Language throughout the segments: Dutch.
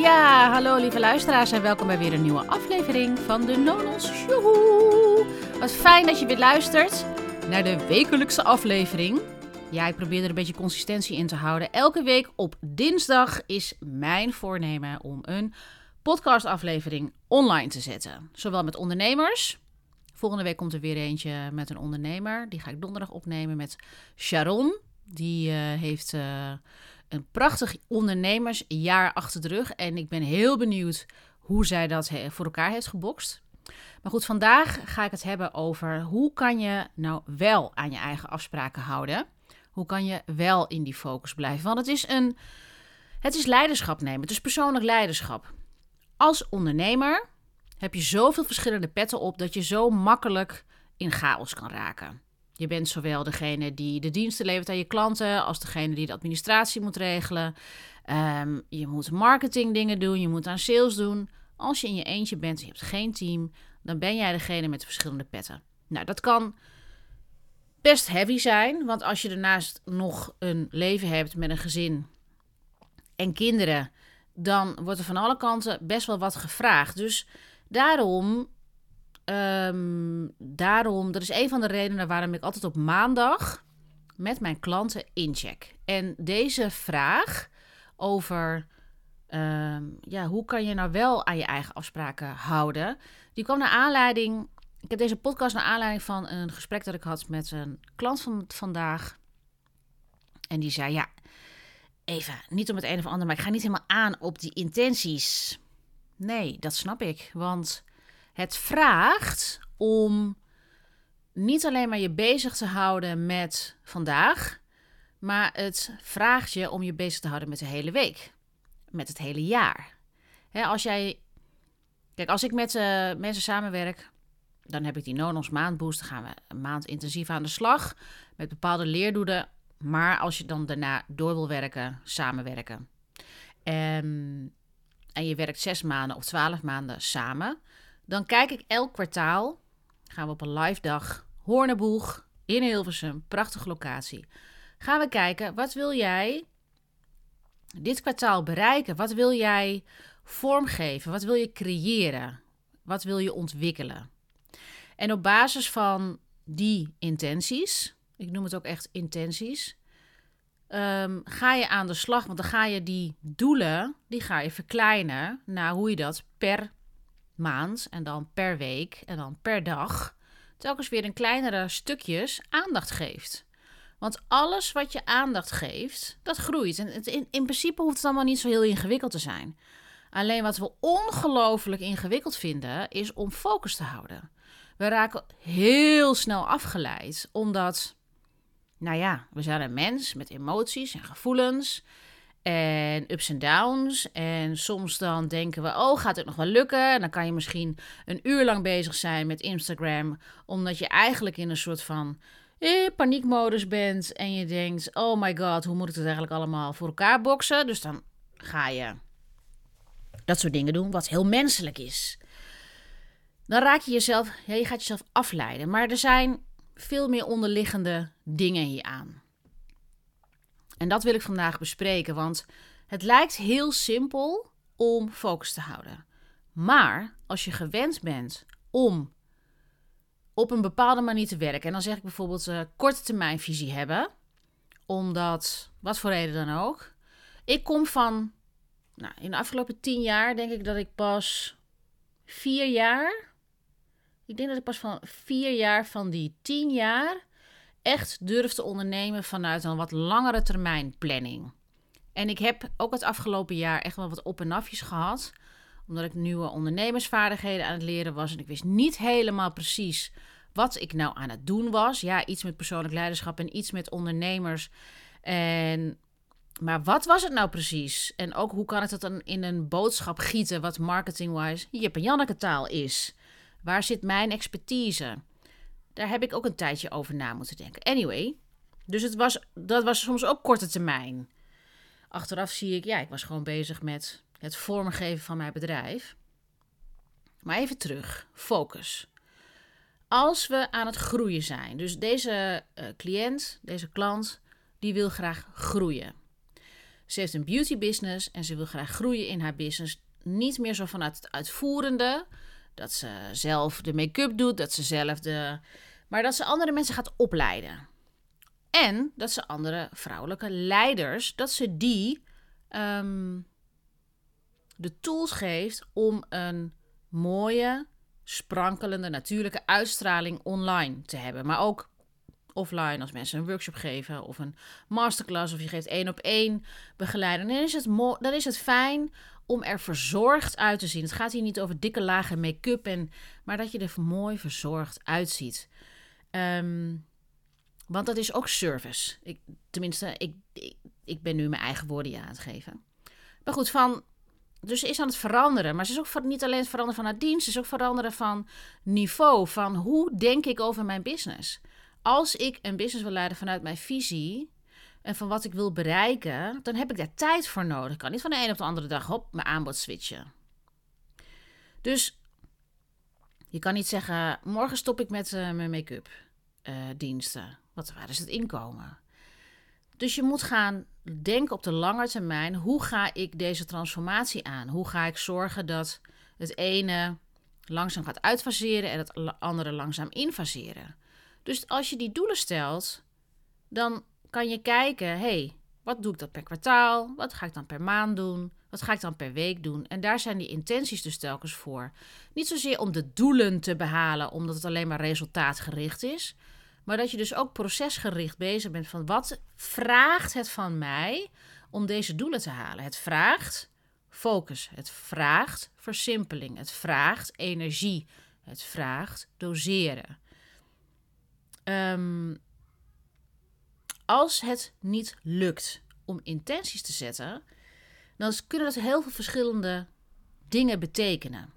Ja, hallo lieve luisteraars en welkom bij weer een nieuwe aflevering van de Nonos Joehoe. Wat fijn dat je weer luistert naar de wekelijkse aflevering. Ja, ik probeer er een beetje consistentie in te houden. Elke week op dinsdag is mijn voornemen om een podcastaflevering online te zetten. Zowel met ondernemers. Volgende week komt er weer eentje met een ondernemer. Die ga ik donderdag opnemen met Sharon. Die uh, heeft... Uh, een prachtig ondernemersjaar achter de rug. En ik ben heel benieuwd hoe zij dat voor elkaar heeft gebokst. Maar goed, vandaag ga ik het hebben over hoe kan je nou wel aan je eigen afspraken houden. Hoe kan je wel in die focus blijven? Want het is een. Het is leiderschap nemen. Het is persoonlijk leiderschap. Als ondernemer heb je zoveel verschillende petten op dat je zo makkelijk in chaos kan raken. Je bent zowel degene die de diensten levert aan je klanten, als degene die de administratie moet regelen. Um, je moet marketingdingen doen, je moet aan sales doen. Als je in je eentje bent en je hebt geen team, dan ben jij degene met de verschillende petten. Nou, dat kan best heavy zijn, want als je daarnaast nog een leven hebt met een gezin en kinderen, dan wordt er van alle kanten best wel wat gevraagd. Dus daarom Um, daarom, dat is een van de redenen waarom ik altijd op maandag met mijn klanten incheck. En deze vraag over um, ja, hoe kan je nou wel aan je eigen afspraken houden, die kwam naar aanleiding. Ik heb deze podcast naar aanleiding van een gesprek dat ik had met een klant van vandaag. En die zei: Ja, even, niet om het een of ander, maar ik ga niet helemaal aan op die intenties. Nee, dat snap ik. Want het vraagt om niet alleen maar je bezig te houden met vandaag, maar het vraagt je om je bezig te houden met de hele week, met het hele jaar. als jij, kijk, als ik met uh, mensen samenwerk, dan heb ik die Nonos maandboost. Dan gaan we een maand intensief aan de slag met bepaalde leerdoelen. Maar als je dan daarna door wil werken, samenwerken. En, en je werkt zes maanden of twaalf maanden samen, dan kijk ik elk kwartaal, gaan we op een live dag, Hoorneboeg in Hilversum, prachtige locatie. Gaan we kijken, wat wil jij dit kwartaal bereiken? Wat wil jij vormgeven? Wat wil je creëren? Wat wil je ontwikkelen? En op basis van die intenties, ik noem het ook echt intenties, um, ga je aan de slag. Want dan ga je die doelen, die ga je verkleinen naar hoe je dat per maand en dan per week en dan per dag telkens weer een kleinere stukjes aandacht geeft. Want alles wat je aandacht geeft, dat groeit. En in, in principe hoeft het allemaal niet zo heel ingewikkeld te zijn. Alleen wat we ongelooflijk ingewikkeld vinden, is om focus te houden. We raken heel snel afgeleid, omdat, nou ja, we zijn een mens met emoties en gevoelens en ups en downs. En soms dan denken we, oh, gaat het nog wel lukken? En dan kan je misschien een uur lang bezig zijn met Instagram, omdat je eigenlijk in een soort van eh, paniekmodus bent. En je denkt, oh my god, hoe moet ik het eigenlijk allemaal voor elkaar boksen? Dus dan ga je dat soort dingen doen, wat heel menselijk is. Dan raak je jezelf, ja, je gaat jezelf afleiden. Maar er zijn veel meer onderliggende dingen hier aan. En dat wil ik vandaag bespreken, want het lijkt heel simpel om focus te houden. Maar als je gewend bent om op een bepaalde manier te werken, en dan zeg ik bijvoorbeeld uh, korte termijn visie hebben, omdat, wat voor reden dan ook, ik kom van, nou, in de afgelopen tien jaar denk ik dat ik pas vier jaar, ik denk dat ik pas van vier jaar van die tien jaar echt durf te ondernemen vanuit een wat langere termijn planning. En ik heb ook het afgelopen jaar echt wel wat op- en afjes gehad. Omdat ik nieuwe ondernemersvaardigheden aan het leren was. En ik wist niet helemaal precies wat ik nou aan het doen was. Ja, iets met persoonlijk leiderschap en iets met ondernemers. En, maar wat was het nou precies? En ook hoe kan ik dat dan in een boodschap gieten wat marketing-wise Jip en Janneke taal is? Waar zit mijn expertise? Daar heb ik ook een tijdje over na moeten denken. Anyway, dus het was, dat was soms ook korte termijn. Achteraf zie ik, ja, ik was gewoon bezig met het vormgeven van mijn bedrijf. Maar even terug, focus. Als we aan het groeien zijn, dus deze uh, cliënt, deze klant, die wil graag groeien. Ze heeft een beauty business en ze wil graag groeien in haar business. Niet meer zo vanuit het uitvoerende, dat ze zelf de make-up doet, dat ze zelf de. Maar dat ze andere mensen gaat opleiden. En dat ze andere vrouwelijke leiders, dat ze die ehm, de tools geeft om een mooie, sprankelende, natuurlijke uitstraling online te hebben. Maar ook offline als mensen een workshop geven of een masterclass of je geeft één op één begeleiding. Dan is het, dan is het fijn om er verzorgd uit te zien. Het gaat hier niet over dikke lagen make-up, en, maar dat je er mooi verzorgd uitziet. Um, want dat is ook service. Ik, tenminste, ik, ik, ik ben nu mijn eigen woorden aan het geven. Maar goed, van dus ze is aan het veranderen. Maar ze is ook niet alleen het veranderen van haar dienst, ze is ook veranderen van niveau. Van hoe denk ik over mijn business? Als ik een business wil leiden vanuit mijn visie en van wat ik wil bereiken, dan heb ik daar tijd voor nodig. Ik kan niet van de een op de andere dag op mijn aanbod switchen. Dus je kan niet zeggen: morgen stop ik met uh, mijn make-up uh, diensten. Wat waar is het inkomen? Dus je moet gaan denken op de lange termijn: hoe ga ik deze transformatie aan? Hoe ga ik zorgen dat het ene langzaam gaat uitfaseren en het andere langzaam infaseren? Dus als je die doelen stelt, dan kan je kijken: hey, wat doe ik dat per kwartaal? Wat ga ik dan per maand doen? Wat ga ik dan per week doen? En daar zijn die intenties dus telkens voor. Niet zozeer om de doelen te behalen, omdat het alleen maar resultaatgericht is. Maar dat je dus ook procesgericht bezig bent van wat vraagt het van mij om deze doelen te halen. Het vraagt focus, het vraagt versimpeling, het vraagt energie, het vraagt doseren. Um, als het niet lukt om intenties te zetten, dan kunnen dat heel veel verschillende dingen betekenen.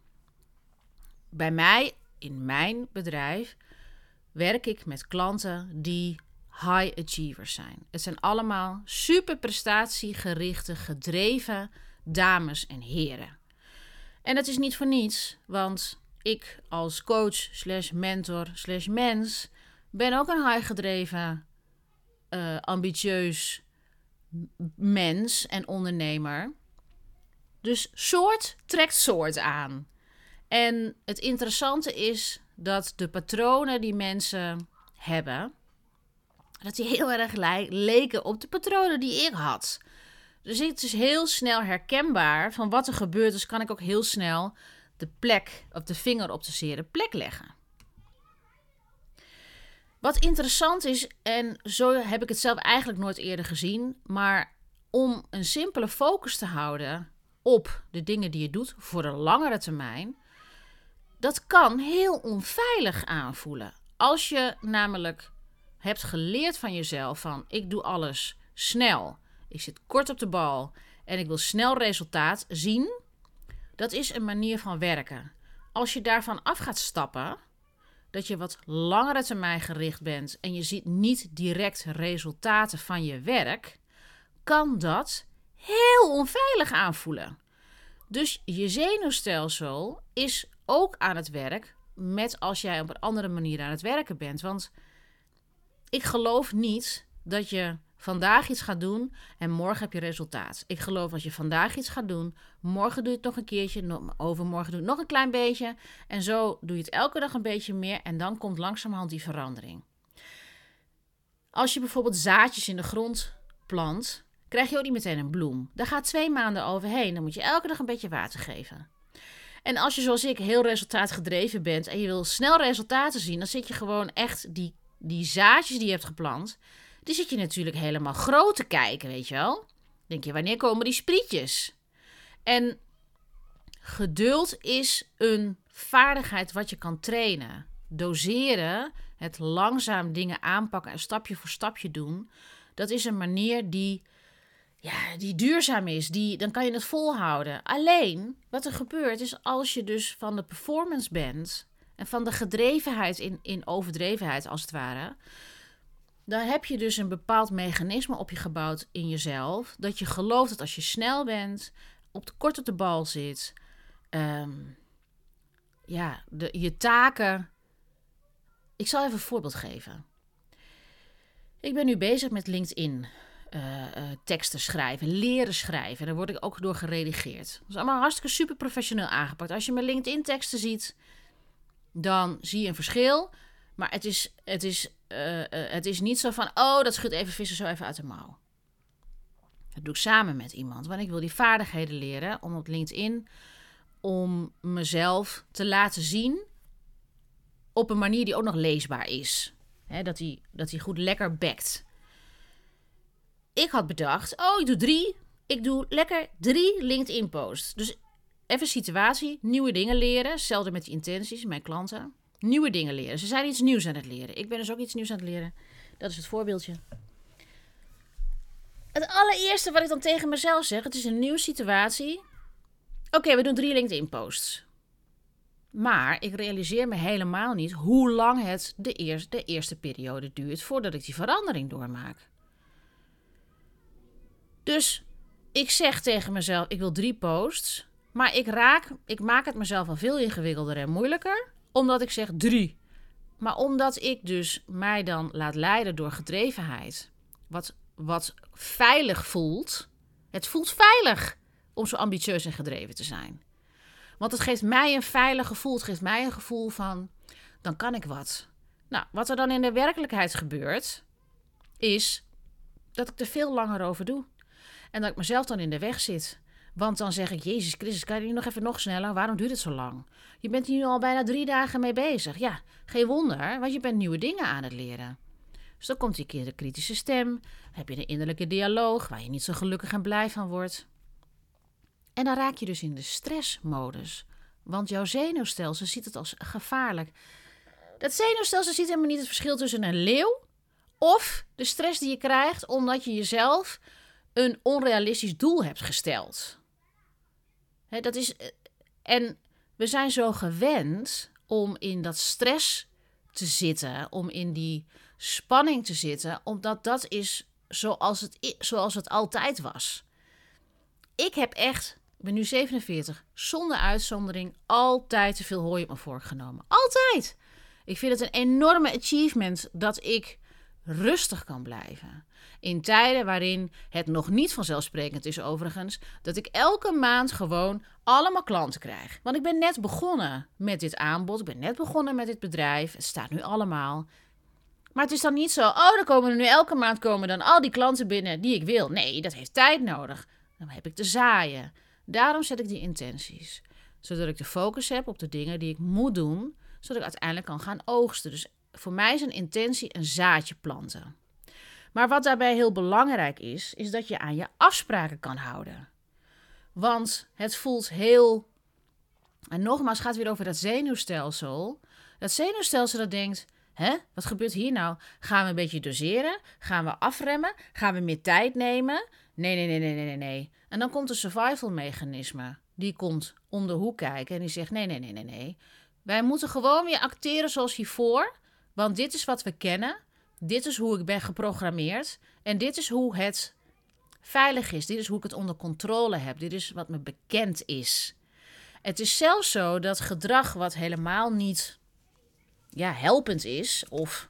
Bij mij, in mijn bedrijf, werk ik met klanten die high achievers zijn. Het zijn allemaal super prestatiegerichte, gedreven dames en heren. En dat is niet voor niets, want ik als coach slash mentor slash mens ben ook een high gedreven, uh, ambitieus mens en ondernemer. Dus soort trekt soort aan. En het interessante is dat de patronen die mensen hebben, dat die heel erg leken op de patronen die ik had. Dus het is heel snel herkenbaar van wat er gebeurt. Dus kan ik ook heel snel de plek of de vinger op de zere plek leggen. Wat interessant is, en zo heb ik het zelf eigenlijk nooit eerder gezien, maar om een simpele focus te houden op de dingen die je doet voor de langere termijn, dat kan heel onveilig aanvoelen. Als je namelijk hebt geleerd van jezelf van ik doe alles snel, ik zit kort op de bal en ik wil snel resultaat zien, dat is een manier van werken. Als je daarvan af gaat stappen, dat je wat langere termijn gericht bent en je ziet niet direct resultaten van je werk, kan dat heel onveilig aanvoelen. Dus je zenuwstelsel is ook aan het werk met als jij op een andere manier aan het werken bent. Want ik geloof niet dat je vandaag iets gaat doen en morgen heb je resultaat. Ik geloof als je vandaag iets gaat doen, morgen doe je het nog een keertje, overmorgen doe je het nog een klein beetje. En zo doe je het elke dag een beetje meer en dan komt langzamerhand die verandering. Als je bijvoorbeeld zaadjes in de grond plant, krijg je ook niet meteen een bloem. Daar gaat twee maanden overheen. Dan moet je elke dag een beetje water geven. En als je zoals ik heel resultaatgedreven bent en je wil snel resultaten zien, dan zit je gewoon echt die, die zaadjes die je hebt geplant, die zit je natuurlijk helemaal groot te kijken, weet je wel. Denk je, wanneer komen die sprietjes? En geduld is een vaardigheid wat je kan trainen. Doseren, het langzaam dingen aanpakken en stapje voor stapje doen, dat is een manier die ja, die duurzaam is, die, dan kan je het volhouden. Alleen, wat er gebeurt is als je dus van de performance bent en van de gedrevenheid in, in overdrevenheid als het ware, dan heb je dus een bepaald mechanisme op je gebouwd in jezelf. Dat je gelooft dat als je snel bent, op de kort op de bal zit, ehm, ja, de, je taken. Ik zal even een voorbeeld geven. Ik ben nu bezig met LinkedIn uh, teksten schrijven, leren schrijven. Daar word ik ook door geredigeerd. Dat is allemaal hartstikke super professioneel aangepakt. Als je mijn LinkedIn teksten ziet, dan zie je een verschil. Maar het is, het is, uh, het is niet zo van, oh, dat schudt even vissen zo even uit de mouw. Dat doe ik samen met iemand. Want ik wil die vaardigheden leren om op LinkedIn, om mezelf te laten zien op een manier die ook nog leesbaar is. dat hij dat hij goed lekker bekt. Ik had bedacht, oh, ik doe drie. Ik doe lekker drie LinkedIn-posts. Dus even situatie, nieuwe dingen leren. Hetzelfde met die intenties, mijn klanten. Nieuwe dingen leren. Ze zijn iets nieuws aan het leren. Ik ben dus ook iets nieuws aan het leren. Dat is het voorbeeldje. Het allereerste wat ik dan tegen mezelf zeg, het is een nieuwe situatie. Oké, we doen drie LinkedIn-posts. Maar ik realiseer me helemaal niet hoe lang het de, eerste, de eerste periode duurt voordat ik die verandering doormaak. Dus ik zeg tegen mezelf: ik wil drie posts. Maar ik, raak, ik maak het mezelf al veel ingewikkelder en moeilijker. Omdat ik zeg drie. Maar omdat ik dus mij dan laat leiden door gedrevenheid. Wat, wat veilig voelt. Het voelt veilig om zo ambitieus en gedreven te zijn. Want het geeft mij een veilig gevoel. Het geeft mij een gevoel van, dan kan ik wat. Nou, wat er dan in de werkelijkheid gebeurt, is dat ik er veel langer over doe. En dat ik mezelf dan in de weg zit. Want dan zeg ik, Jezus Christus, kan je niet nog even nog sneller? Waarom duurt het zo lang? Je bent hier nu al bijna drie dagen mee bezig. Ja, geen wonder, want je bent nieuwe dingen aan het leren. Dus dan komt die keer de kritische stem. heb je een innerlijke dialoog waar je niet zo gelukkig en blij van wordt. En dan raak je dus in de stressmodus. Want jouw zenuwstelsel ziet het als gevaarlijk. Dat zenuwstelsel ziet helemaal niet het verschil tussen een leeuw of de stress die je krijgt omdat je jezelf een onrealistisch doel hebt gesteld. Dat is, en we zijn zo gewend om in dat stress te zitten, om in die spanning te zitten, omdat dat is zoals het, zoals het altijd was. Ik heb echt ben nu 47, zonder uitzondering altijd te veel hooi op me vork genomen. Altijd! Ik vind het een enorme achievement dat ik rustig kan blijven. In tijden waarin het nog niet vanzelfsprekend is, overigens, dat ik elke maand gewoon allemaal klanten krijg. Want ik ben net begonnen met dit aanbod, ik ben net begonnen met dit bedrijf. Het staat nu allemaal. Maar het is dan niet zo, oh, dan komen er nu elke maand komen dan al die klanten binnen die ik wil. Nee, dat heeft tijd nodig. Dan heb ik te zaaien. Daarom zet ik die intenties. Zodat ik de focus heb op de dingen die ik moet doen, zodat ik uiteindelijk kan gaan oogsten. Dus voor mij is een intentie een zaadje planten. Maar wat daarbij heel belangrijk is, is dat je aan je afspraken kan houden. Want het voelt heel. En nogmaals, gaat het weer over dat zenuwstelsel. Dat zenuwstelsel dat denkt: hè, wat gebeurt hier nou? Gaan we een beetje doseren? Gaan we afremmen? Gaan we meer tijd nemen? Nee, nee, nee, nee, nee, nee. En dan komt een survival mechanisme. Die komt om de hoek kijken en die zegt: nee, nee, nee, nee, nee. Wij moeten gewoon weer acteren zoals hiervoor. Want dit is wat we kennen. Dit is hoe ik ben geprogrammeerd. En dit is hoe het veilig is. Dit is hoe ik het onder controle heb. Dit is wat me bekend is. Het is zelfs zo dat gedrag wat helemaal niet ja, helpend is of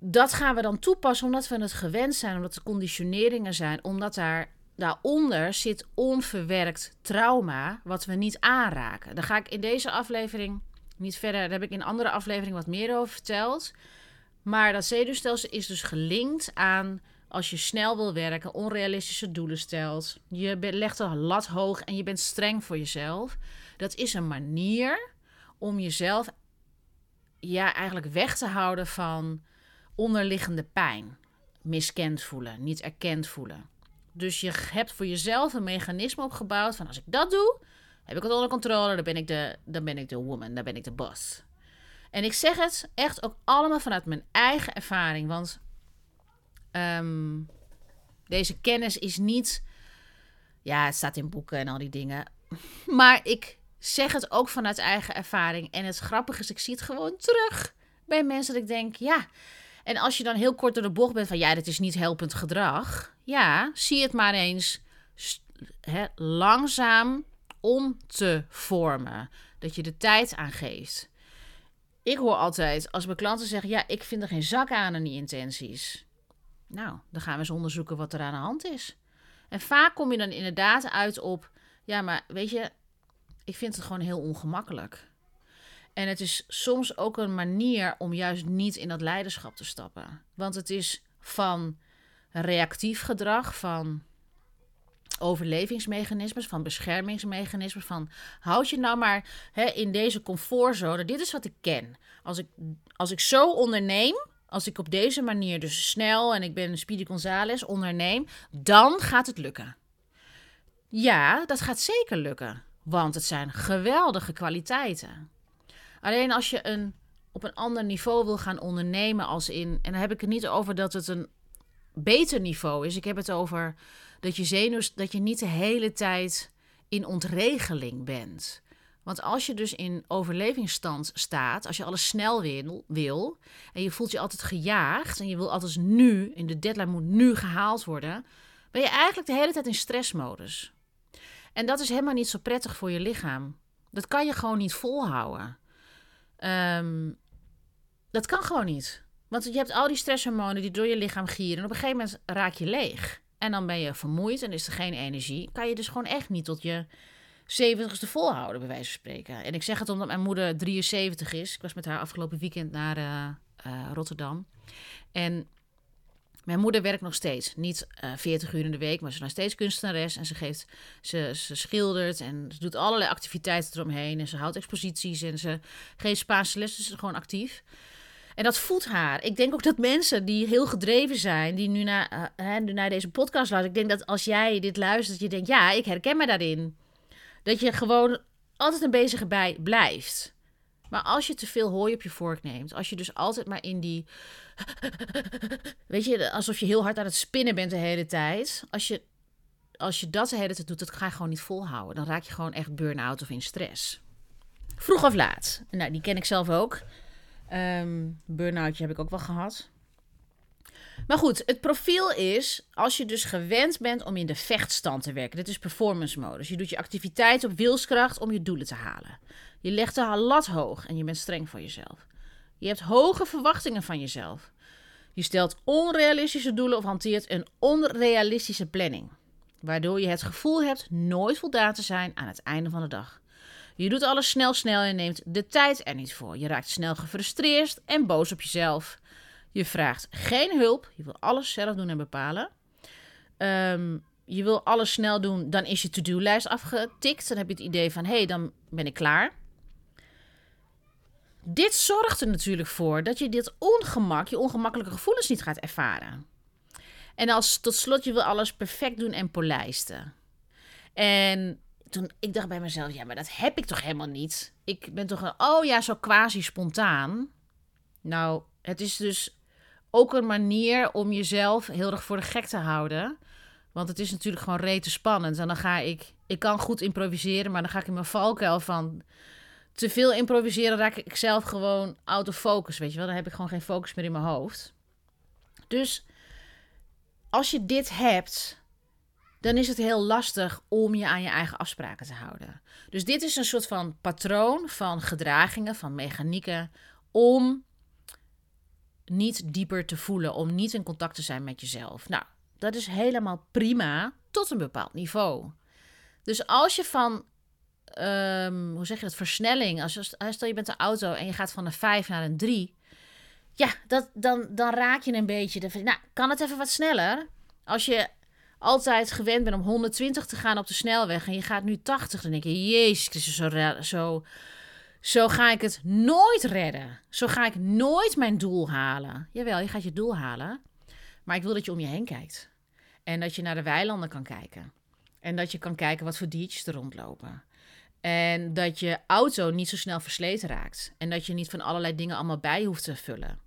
dat gaan we dan toepassen omdat we het gewend zijn, omdat er conditioneringen zijn, omdat daar daaronder zit onverwerkt trauma wat we niet aanraken. Daar ga ik in deze aflevering niet verder, daar heb ik in andere aflevering wat meer over verteld. Maar dat zenuwstelsel is dus gelinkt aan als je snel wil werken, onrealistische doelen stelt. Je legt een lat hoog en je bent streng voor jezelf. Dat is een manier om jezelf ja, eigenlijk weg te houden van onderliggende pijn. Miskend voelen, niet erkend voelen. Dus je hebt voor jezelf een mechanisme opgebouwd van als ik dat doe, heb ik het onder controle, dan ben ik de, dan ben ik de woman, dan ben ik de boss. En ik zeg het echt ook allemaal vanuit mijn eigen ervaring, want ehm, deze kennis is niet, ja, het staat in boeken en al die dingen, maar ik zeg het ook vanuit eigen ervaring. En het grappige is, ik zie het gewoon terug bij mensen dat ik denk, ja, en als je dan heel kort door de bocht bent van ja, dit is niet helpend gedrag. Ja, zie het maar eens langzaam om te vormen. Dat je de tijd aangeeft. Ik hoor altijd als mijn klanten zeggen: Ja, ik vind er geen zak aan aan die intenties. Nou, dan gaan we eens onderzoeken wat er aan de hand is. En vaak kom je dan inderdaad uit op, ja, maar weet je, ik vind het gewoon heel ongemakkelijk. En het is soms ook een manier om juist niet in dat leiderschap te stappen. Want het is van reactief gedrag, van overlevingsmechanismes, van beschermingsmechanismes, van houd je nou maar hè, in deze comfortzone. Dit is wat ik ken. Als ik, als ik zo onderneem, als ik op deze manier dus snel en ik ben Speedy Gonzales onderneem, dan gaat het lukken. Ja, dat gaat zeker lukken, want het zijn geweldige kwaliteiten. Alleen als je een, op een ander niveau wil gaan ondernemen als in, en dan heb ik het niet over dat het een beter niveau is. Ik heb het over dat je zenuws, dat je niet de hele tijd in ontregeling bent. Want als je dus in overlevingsstand staat, als je alles snel wil, en je voelt je altijd gejaagd en je wil altijd nu, in de deadline moet nu gehaald worden, ben je eigenlijk de hele tijd in stressmodus. En dat is helemaal niet zo prettig voor je lichaam. Dat kan je gewoon niet volhouden. Um, dat kan gewoon niet. Want je hebt al die stresshormonen die door je lichaam gieren. En op een gegeven moment raak je leeg. En dan ben je vermoeid en is er geen energie. Kan je dus gewoon echt niet tot je 70ste volhouden, bij wijze van spreken. En ik zeg het omdat mijn moeder 73 is. Ik was met haar afgelopen weekend naar uh, uh, Rotterdam. En mijn moeder werkt nog steeds. Niet uh, eh, 40 uur in de week, maar ze is nog steeds kunstenares. En ze, geeft, ze, ze schildert en ze doet allerlei activiteiten eromheen. En ze houdt exposities en ze geeft Spaanse les. Dus ze is gewoon actief. En dat voedt haar. Ik denk ook dat mensen die heel gedreven zijn, die nu naar, uh, nu naar deze podcast luisteren. Ik denk dat als jij dit luistert, je denkt, ja, ik herken me daarin. Dat je gewoon altijd een bezige bij blijft. Maar als je te veel hooi op je vork neemt, als je dus altijd maar in die. Weet je, alsof je heel hard aan het spinnen bent de hele tijd. Als je, als je dat de hele tijd doet, dat ga je gewoon niet volhouden. Dan raak je gewoon echt burn-out of in stress. Vroeg of laat. Nou, die ken ik zelf ook. Um, burn-outje heb ik ook wel gehad. Maar goed, het profiel is als je dus gewend bent om in de vechtstand te werken. Dit is performance modus. Je doet je activiteit op wilskracht om je doelen te halen. Je legt de lat hoog en je bent streng voor jezelf. Je hebt hoge verwachtingen van jezelf. Je stelt onrealistische doelen of hanteert een onrealistische planning. Waardoor je het gevoel hebt nooit voldaan te zijn aan het einde van de dag. Je doet alles snel, snel en neemt de tijd er niet voor. Je raakt snel gefrustreerd en boos op jezelf. Je vraagt geen hulp. Je wil alles zelf doen en bepalen. Um, je wil alles snel doen. Dan is je to-do-lijst afgetikt. Dan heb je het idee van: hé, hey, dan ben ik klaar. Dit zorgt er natuurlijk voor dat je dit ongemak, je ongemakkelijke gevoelens niet gaat ervaren. En als tot slot, je wil alles perfect doen en polijsten. En ik dacht bij mezelf, ja, maar dat heb ik toch helemaal niet. Ik ben toch een, oh ja, zo quasi spontaan. Nou, het is dus ook een manier om jezelf heel erg voor de gek te houden. Want het is natuurlijk gewoon rete spannend. En dan ga ik, ik kan goed improviseren, maar dan ga ik in mijn valkuil van te veel improviseren, raak ik zelf gewoon out of focus, weet je wel. Dan heb ik gewoon geen focus meer in mijn hoofd. Dus als je dit hebt, dan is het heel lastig om je aan je eigen afspraken te houden. Dus dit is een soort van patroon van gedragingen, van mechanieken, om niet dieper te voelen, om niet in contact te zijn met jezelf. Nou, dat is helemaal prima tot een bepaald niveau. Dus als je van, um, hoe zeg je dat, versnelling, als je, stel je bent een auto en je gaat van een 5 naar een 3, ja, dat, dan, dan raak je een beetje, de, nou, kan het even wat sneller? Als je altijd gewend bent om 120 te gaan op de snelweg en je gaat nu 80, dan denk je, jezus, zo, zo, zo ga ik het nooit redden. Zo ga ik nooit mijn doel halen. Jawel, je gaat je doel halen, maar ik wil dat je om je heen kijkt. En dat je naar de weilanden kan kijken. En dat je kan kijken wat voor diertjes er rondlopen. En dat je auto niet zo snel versleten raakt. En dat je niet van allerlei dingen allemaal bij hoeft te vullen.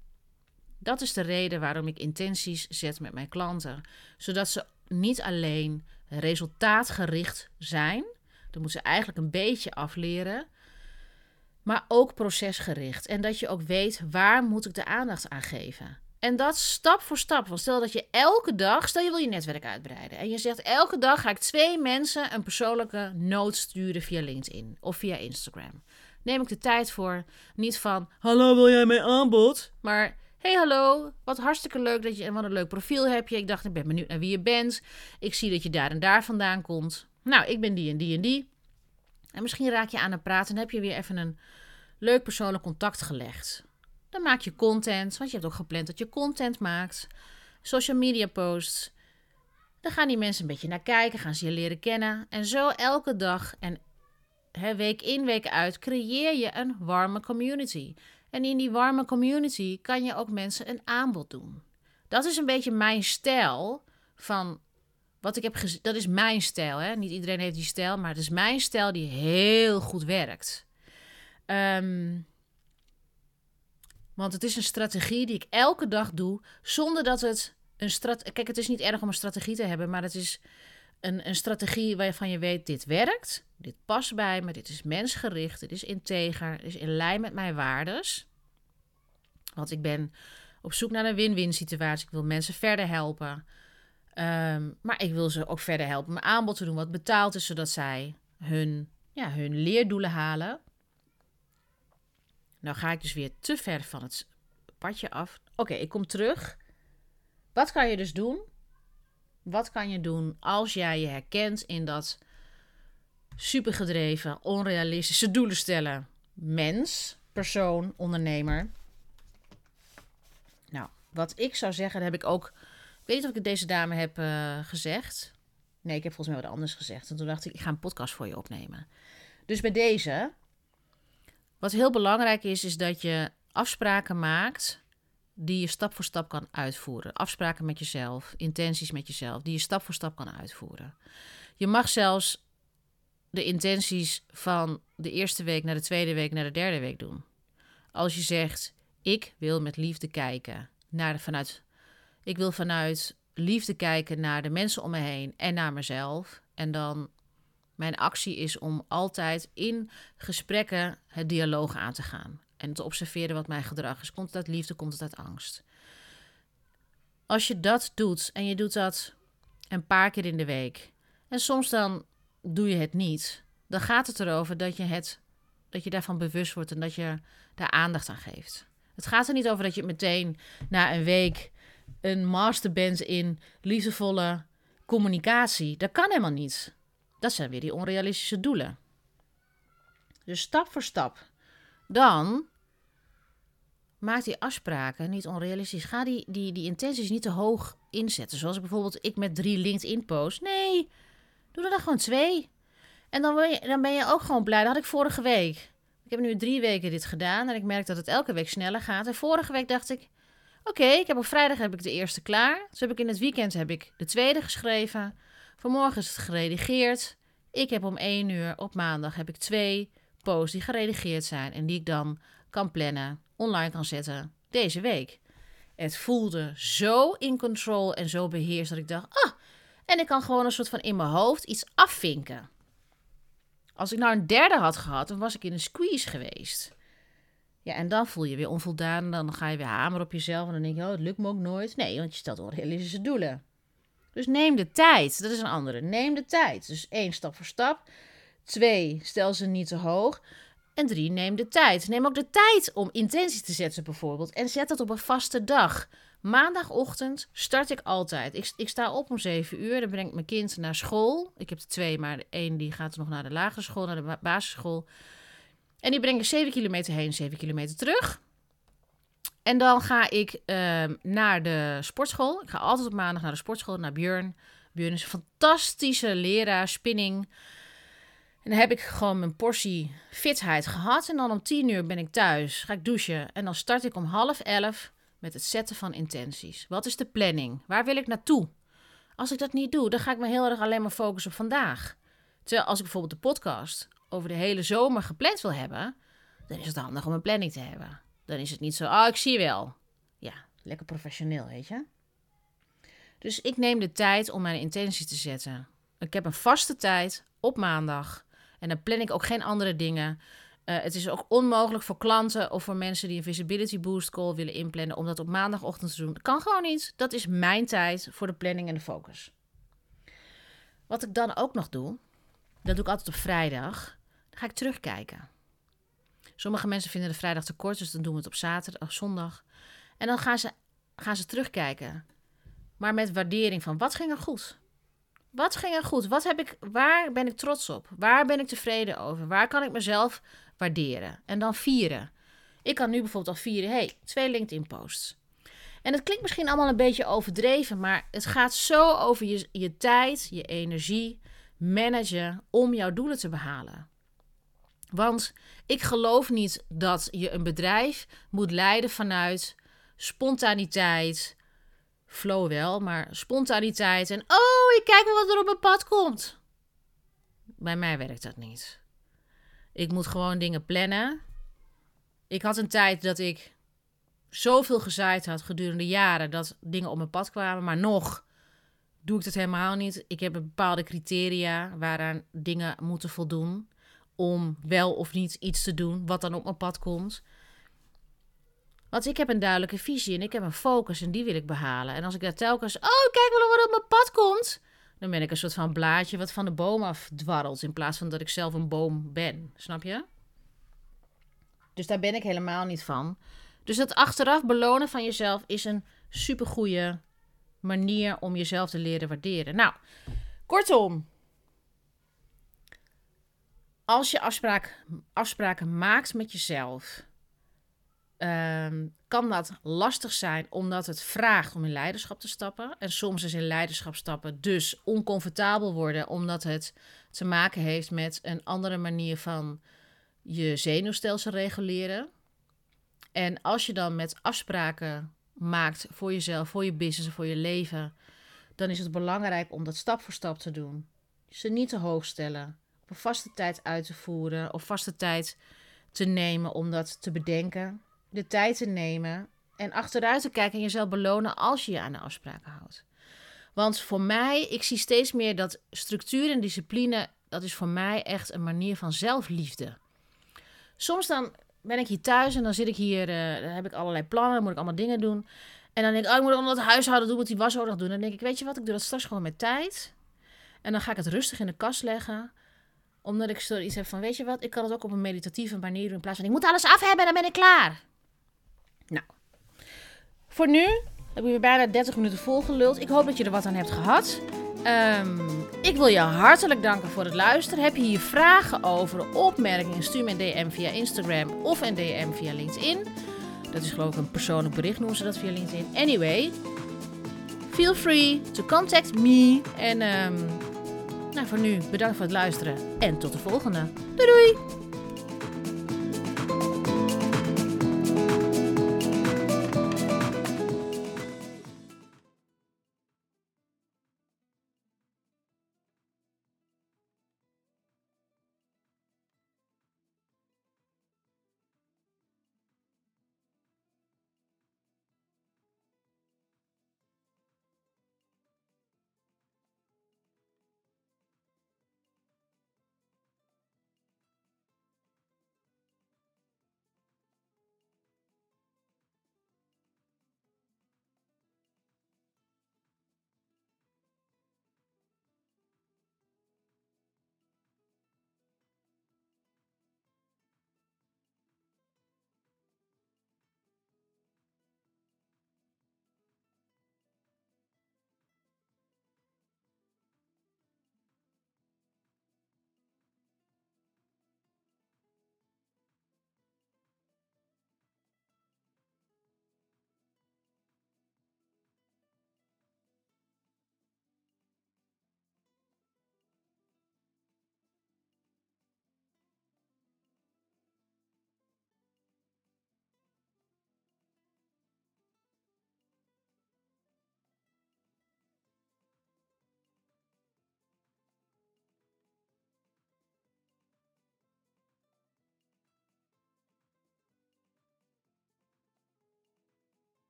Dat is de reden waarom ik intenties zet met mijn klanten. Zodat ze niet alleen resultaatgericht zijn. Dat moeten ze eigenlijk een beetje afleren. Maar ook procesgericht. En dat je ook weet waar moet ik de aandacht aan geven. En dat stap voor stap. Want stel dat je elke dag, stel je wil je netwerk uitbreiden. En je zegt elke dag ga ik twee mensen een persoonlijke noot sturen via LinkedIn of via Instagram. Neem ik de tijd voor. Niet van, hallo wil jij mijn aanbod? Maar hey, hallo, wat hartstikke leuk dat je en wat een leuk profiel heb je. Ik dacht, ik ben benieuwd naar wie je bent. Ik zie dat je daar en daar vandaan komt. Nou, ik ben die en die en die. En misschien raak je aan het praten en heb je weer even een leuk persoonlijk contact gelegd. Dan maak je content, want je hebt ook gepland dat je content maakt. Social media posts. Dan gaan die mensen een beetje naar kijken, gaan ze je leren kennen. En zo elke dag en week in, week uit creëer je een warme community. En in die warme community kan je ook mensen een aanbod doen. Dat is een beetje mijn stijl van wat ik heb gezien. Dat is mijn stijl. Hè? Niet iedereen heeft die stijl, maar het is mijn stijl die heel goed werkt. Um, want het is een strategie die ik elke dag doe, zonder dat het een strategie. Kijk, het is niet erg om een strategie te hebben, maar het is een, een strategie waarvan je weet: dit werkt, dit past bij me, dit is mensgericht, dit is integer, dit is in lijn met mijn waardes. Want ik ben op zoek naar een win-win situatie. Ik wil mensen verder helpen. Um, maar ik wil ze ook verder helpen mijn aanbod te doen wat betaald is, zodat zij hun, ja, hun leerdoelen halen. Nou ga ik dus weer te ver van het padje af. Oké, ik kom terug. Wat kan je dus doen? Wat kan je doen als jij je herkent in dat supergedreven, onrealistische doelen stellen? Mens, persoon, ondernemer. Nou, wat ik zou zeggen, heb ik ook. Weet niet of ik het deze dame heb uh, gezegd. Nee, ik heb volgens mij wat anders gezegd. En toen dacht ik, ik ga een podcast voor je opnemen. Dus bij deze, wat heel belangrijk is, is dat je afspraken maakt die je stap voor stap kan uitvoeren. Afspraken met jezelf, intenties met jezelf, die je stap voor stap kan uitvoeren. Je mag zelfs de intenties van de eerste week naar de tweede week naar de derde week doen. Als je zegt, ik wil met liefde kijken naar de, vanuit, ik wil vanuit liefde kijken naar de mensen om me heen en naar mezelf. En dan mijn actie is om altijd in gesprekken het dialoog aan te gaan. En te observeren wat mijn gedrag is. Komt het uit liefde, komt het uit angst? Als je dat doet en je doet dat een paar keer in de week. En soms dan doe je het niet. Dan gaat het erover dat je, het, dat je daarvan bewust wordt en dat je daar aandacht aan geeft. Het gaat er niet over dat je meteen na een week een master bent in liefdevolle communicatie. Dat kan helemaal niet. Dat zijn weer die onrealistische doelen. Dus stap voor stap. Dan maak die afspraken niet onrealistisch. Ga die, die, die intenties niet te hoog inzetten. Zoals bijvoorbeeld ik met drie LinkedIn posts. Nee, doe er dan gewoon twee. En dan ben, je, dan ben je ook gewoon blij. Dat had ik vorige week. Ik heb nu drie weken dit gedaan en ik merk dat het elke week sneller gaat. En vorige week dacht ik, oké, ik heb op vrijdag heb ik de eerste klaar. Dus heb ik in het weekend heb ik de tweede geschreven. Vanmorgen is het geredigeerd. Ik heb om één uur op maandag heb ik twee posts die geredigeerd zijn en die ik dan kan plannen, online kan zetten deze week. Het voelde zo in control en zo beheerst dat ik dacht, ah, en ik kan gewoon een soort van in mijn hoofd iets afvinken. Als ik nou een derde had gehad, dan was ik in een squeeze geweest. Ja, en dan voel je weer onvoldaan. Dan ga je weer hamer op jezelf. En dan denk je, oh, het lukt me ook nooit. Nee, want je stelt onrealistische doelen. Dus neem de tijd. Dat is een andere. Neem de tijd. Dus één, stap voor stap. Twee, stel ze niet te hoog. En drie, neem de tijd. Neem ook de tijd om intentie te zetten bijvoorbeeld. En zet dat op een vaste dag. Maandagochtend start ik altijd. Ik, ik sta op om 7 uur. Dan breng ik mijn kind naar school. Ik heb er twee, maar één die gaat nog naar de lagere school, naar de basisschool. En die breng ik 7 kilometer heen, 7 kilometer terug. En dan ga ik ehm, naar de sportschool. Ik ga altijd op maandag naar de sportschool, naar Björn. Björn is een fantastische leraar, spinning. En dan heb ik gewoon mijn portie fitheid gehad. En dan om tien uur ben ik thuis, ga ik douchen. En dan start ik om half elf met het zetten van intenties. Wat is de planning? Waar wil ik naartoe? Als ik dat niet doe, dan ga ik me heel erg alleen maar focussen op vandaag. Terwijl als ik bijvoorbeeld de podcast over de hele zomer gepland wil hebben, dan is het handig om een planning te hebben. Dan is het niet zo, oh, ik zie wel. Ja, lekker professioneel, weet je. Dus ik neem de tijd om mijn intentie te zetten. Ik heb een vaste tijd op maandag. En dan plan ik ook geen andere dingen. Uh, het is ook onmogelijk voor klanten of voor mensen die een visibility boost call willen inplannen om dat op maandagochtend te doen. Dat kan gewoon niet. Dat is mijn tijd voor de planning en de focus. Wat ik dan ook nog doe, dat doe ik altijd op vrijdag. Dan ga ik terugkijken. Sommige mensen vinden de vrijdag te kort, dus dan doen we het op zaterdag of zondag. En dan gaan ze, gaan ze terugkijken. Maar met waardering van wat ging er goed? Wat ging er goed? Wat heb ik, waar ben ik trots op? Waar ben ik tevreden over? Waar kan ik mezelf waarderen? En dan vieren. Ik kan nu bijvoorbeeld al vieren, hey, twee LinkedIn-posts. En het klinkt misschien allemaal een beetje overdreven, maar het gaat zo over je, je tijd, je energie, managen om jouw doelen te behalen. Want ik geloof niet dat je een bedrijf moet leiden vanuit spontaniteit. Flow wel, maar spontaniteit en oh, ik kijk wel wat er op mijn pad komt. Bij mij werkt dat niet. Ik moet gewoon dingen plannen. Ik had een tijd dat ik zoveel gezaaid had gedurende jaren dat dingen op mijn pad kwamen, maar nog doe ik dat helemaal niet. Ik heb bepaalde criteria waaraan dingen moeten voldoen om wel of niet iets te doen wat dan op mijn pad komt. Want ik heb een duidelijke visie en ik heb een focus en die wil ik behalen. En als ik daar telkens, oh kijk wel wat op mijn pad komt, dan ben ik een soort van blaadje wat van de boom af dwarrelt in plaats van dat ik zelf een boom ben. Snap je? Dus daar ben ik helemaal niet van. Dus dat achteraf belonen van jezelf is een supergoeie manier om jezelf te leren waarderen. Nou, kortom. Als je afspraken maakt met jezelf, ehm, kan dat lastig zijn omdat het vraagt om in leiderschap te stappen. En soms is in leiderschap stappen dus oncomfortabel worden omdat het te maken heeft met een andere manier van je zenuwstelsel reguleren. En als je dan met afspraken maakt voor jezelf, voor je business, voor je leven, dan is het belangrijk om dat stap voor stap te doen. Ze niet te hoog stellen, op een vaste tijd uit te voeren of vaste tijd te nemen om dat te bedenken. De tijd te nemen en achteruit te kijken en jezelf belonen als je je aan de afspraken houdt. Want voor mij, ik zie steeds meer dat structuur en discipline, dat is voor mij echt een manier van zelfliefde. Soms dan ben ik hier thuis en dan zit ik hier, uh, dan heb ik allerlei plannen, dan moet ik allemaal dingen doen. En dan denk ik, oh, ik moet ook het huishouden doen, moet die was ook nog doen. Dan denk ik, weet je wat, ik doe dat straks gewoon met tijd. En dan ga ik het rustig in de kast leggen. Omdat ik iets heb van, weet je wat, ik kan het ook op een meditatieve manier doen. In plaats van, ik moet alles af hebben en dan ben ik klaar. Voor nu heb ik weer bijna 30 minuten volgeluld. Ik hoop dat je er wat aan hebt gehad. Um, ik wil je hartelijk danken voor het luisteren. Heb je hier vragen over, opmerkingen, stuur me een DM via Instagram of een DM via LinkedIn. Dat is geloof ik een persoonlijk bericht, noemen ze dat via LinkedIn. Anyway, feel free to contact me. En um, nou, voor nu bedankt voor het luisteren en tot de volgende. Doei doei!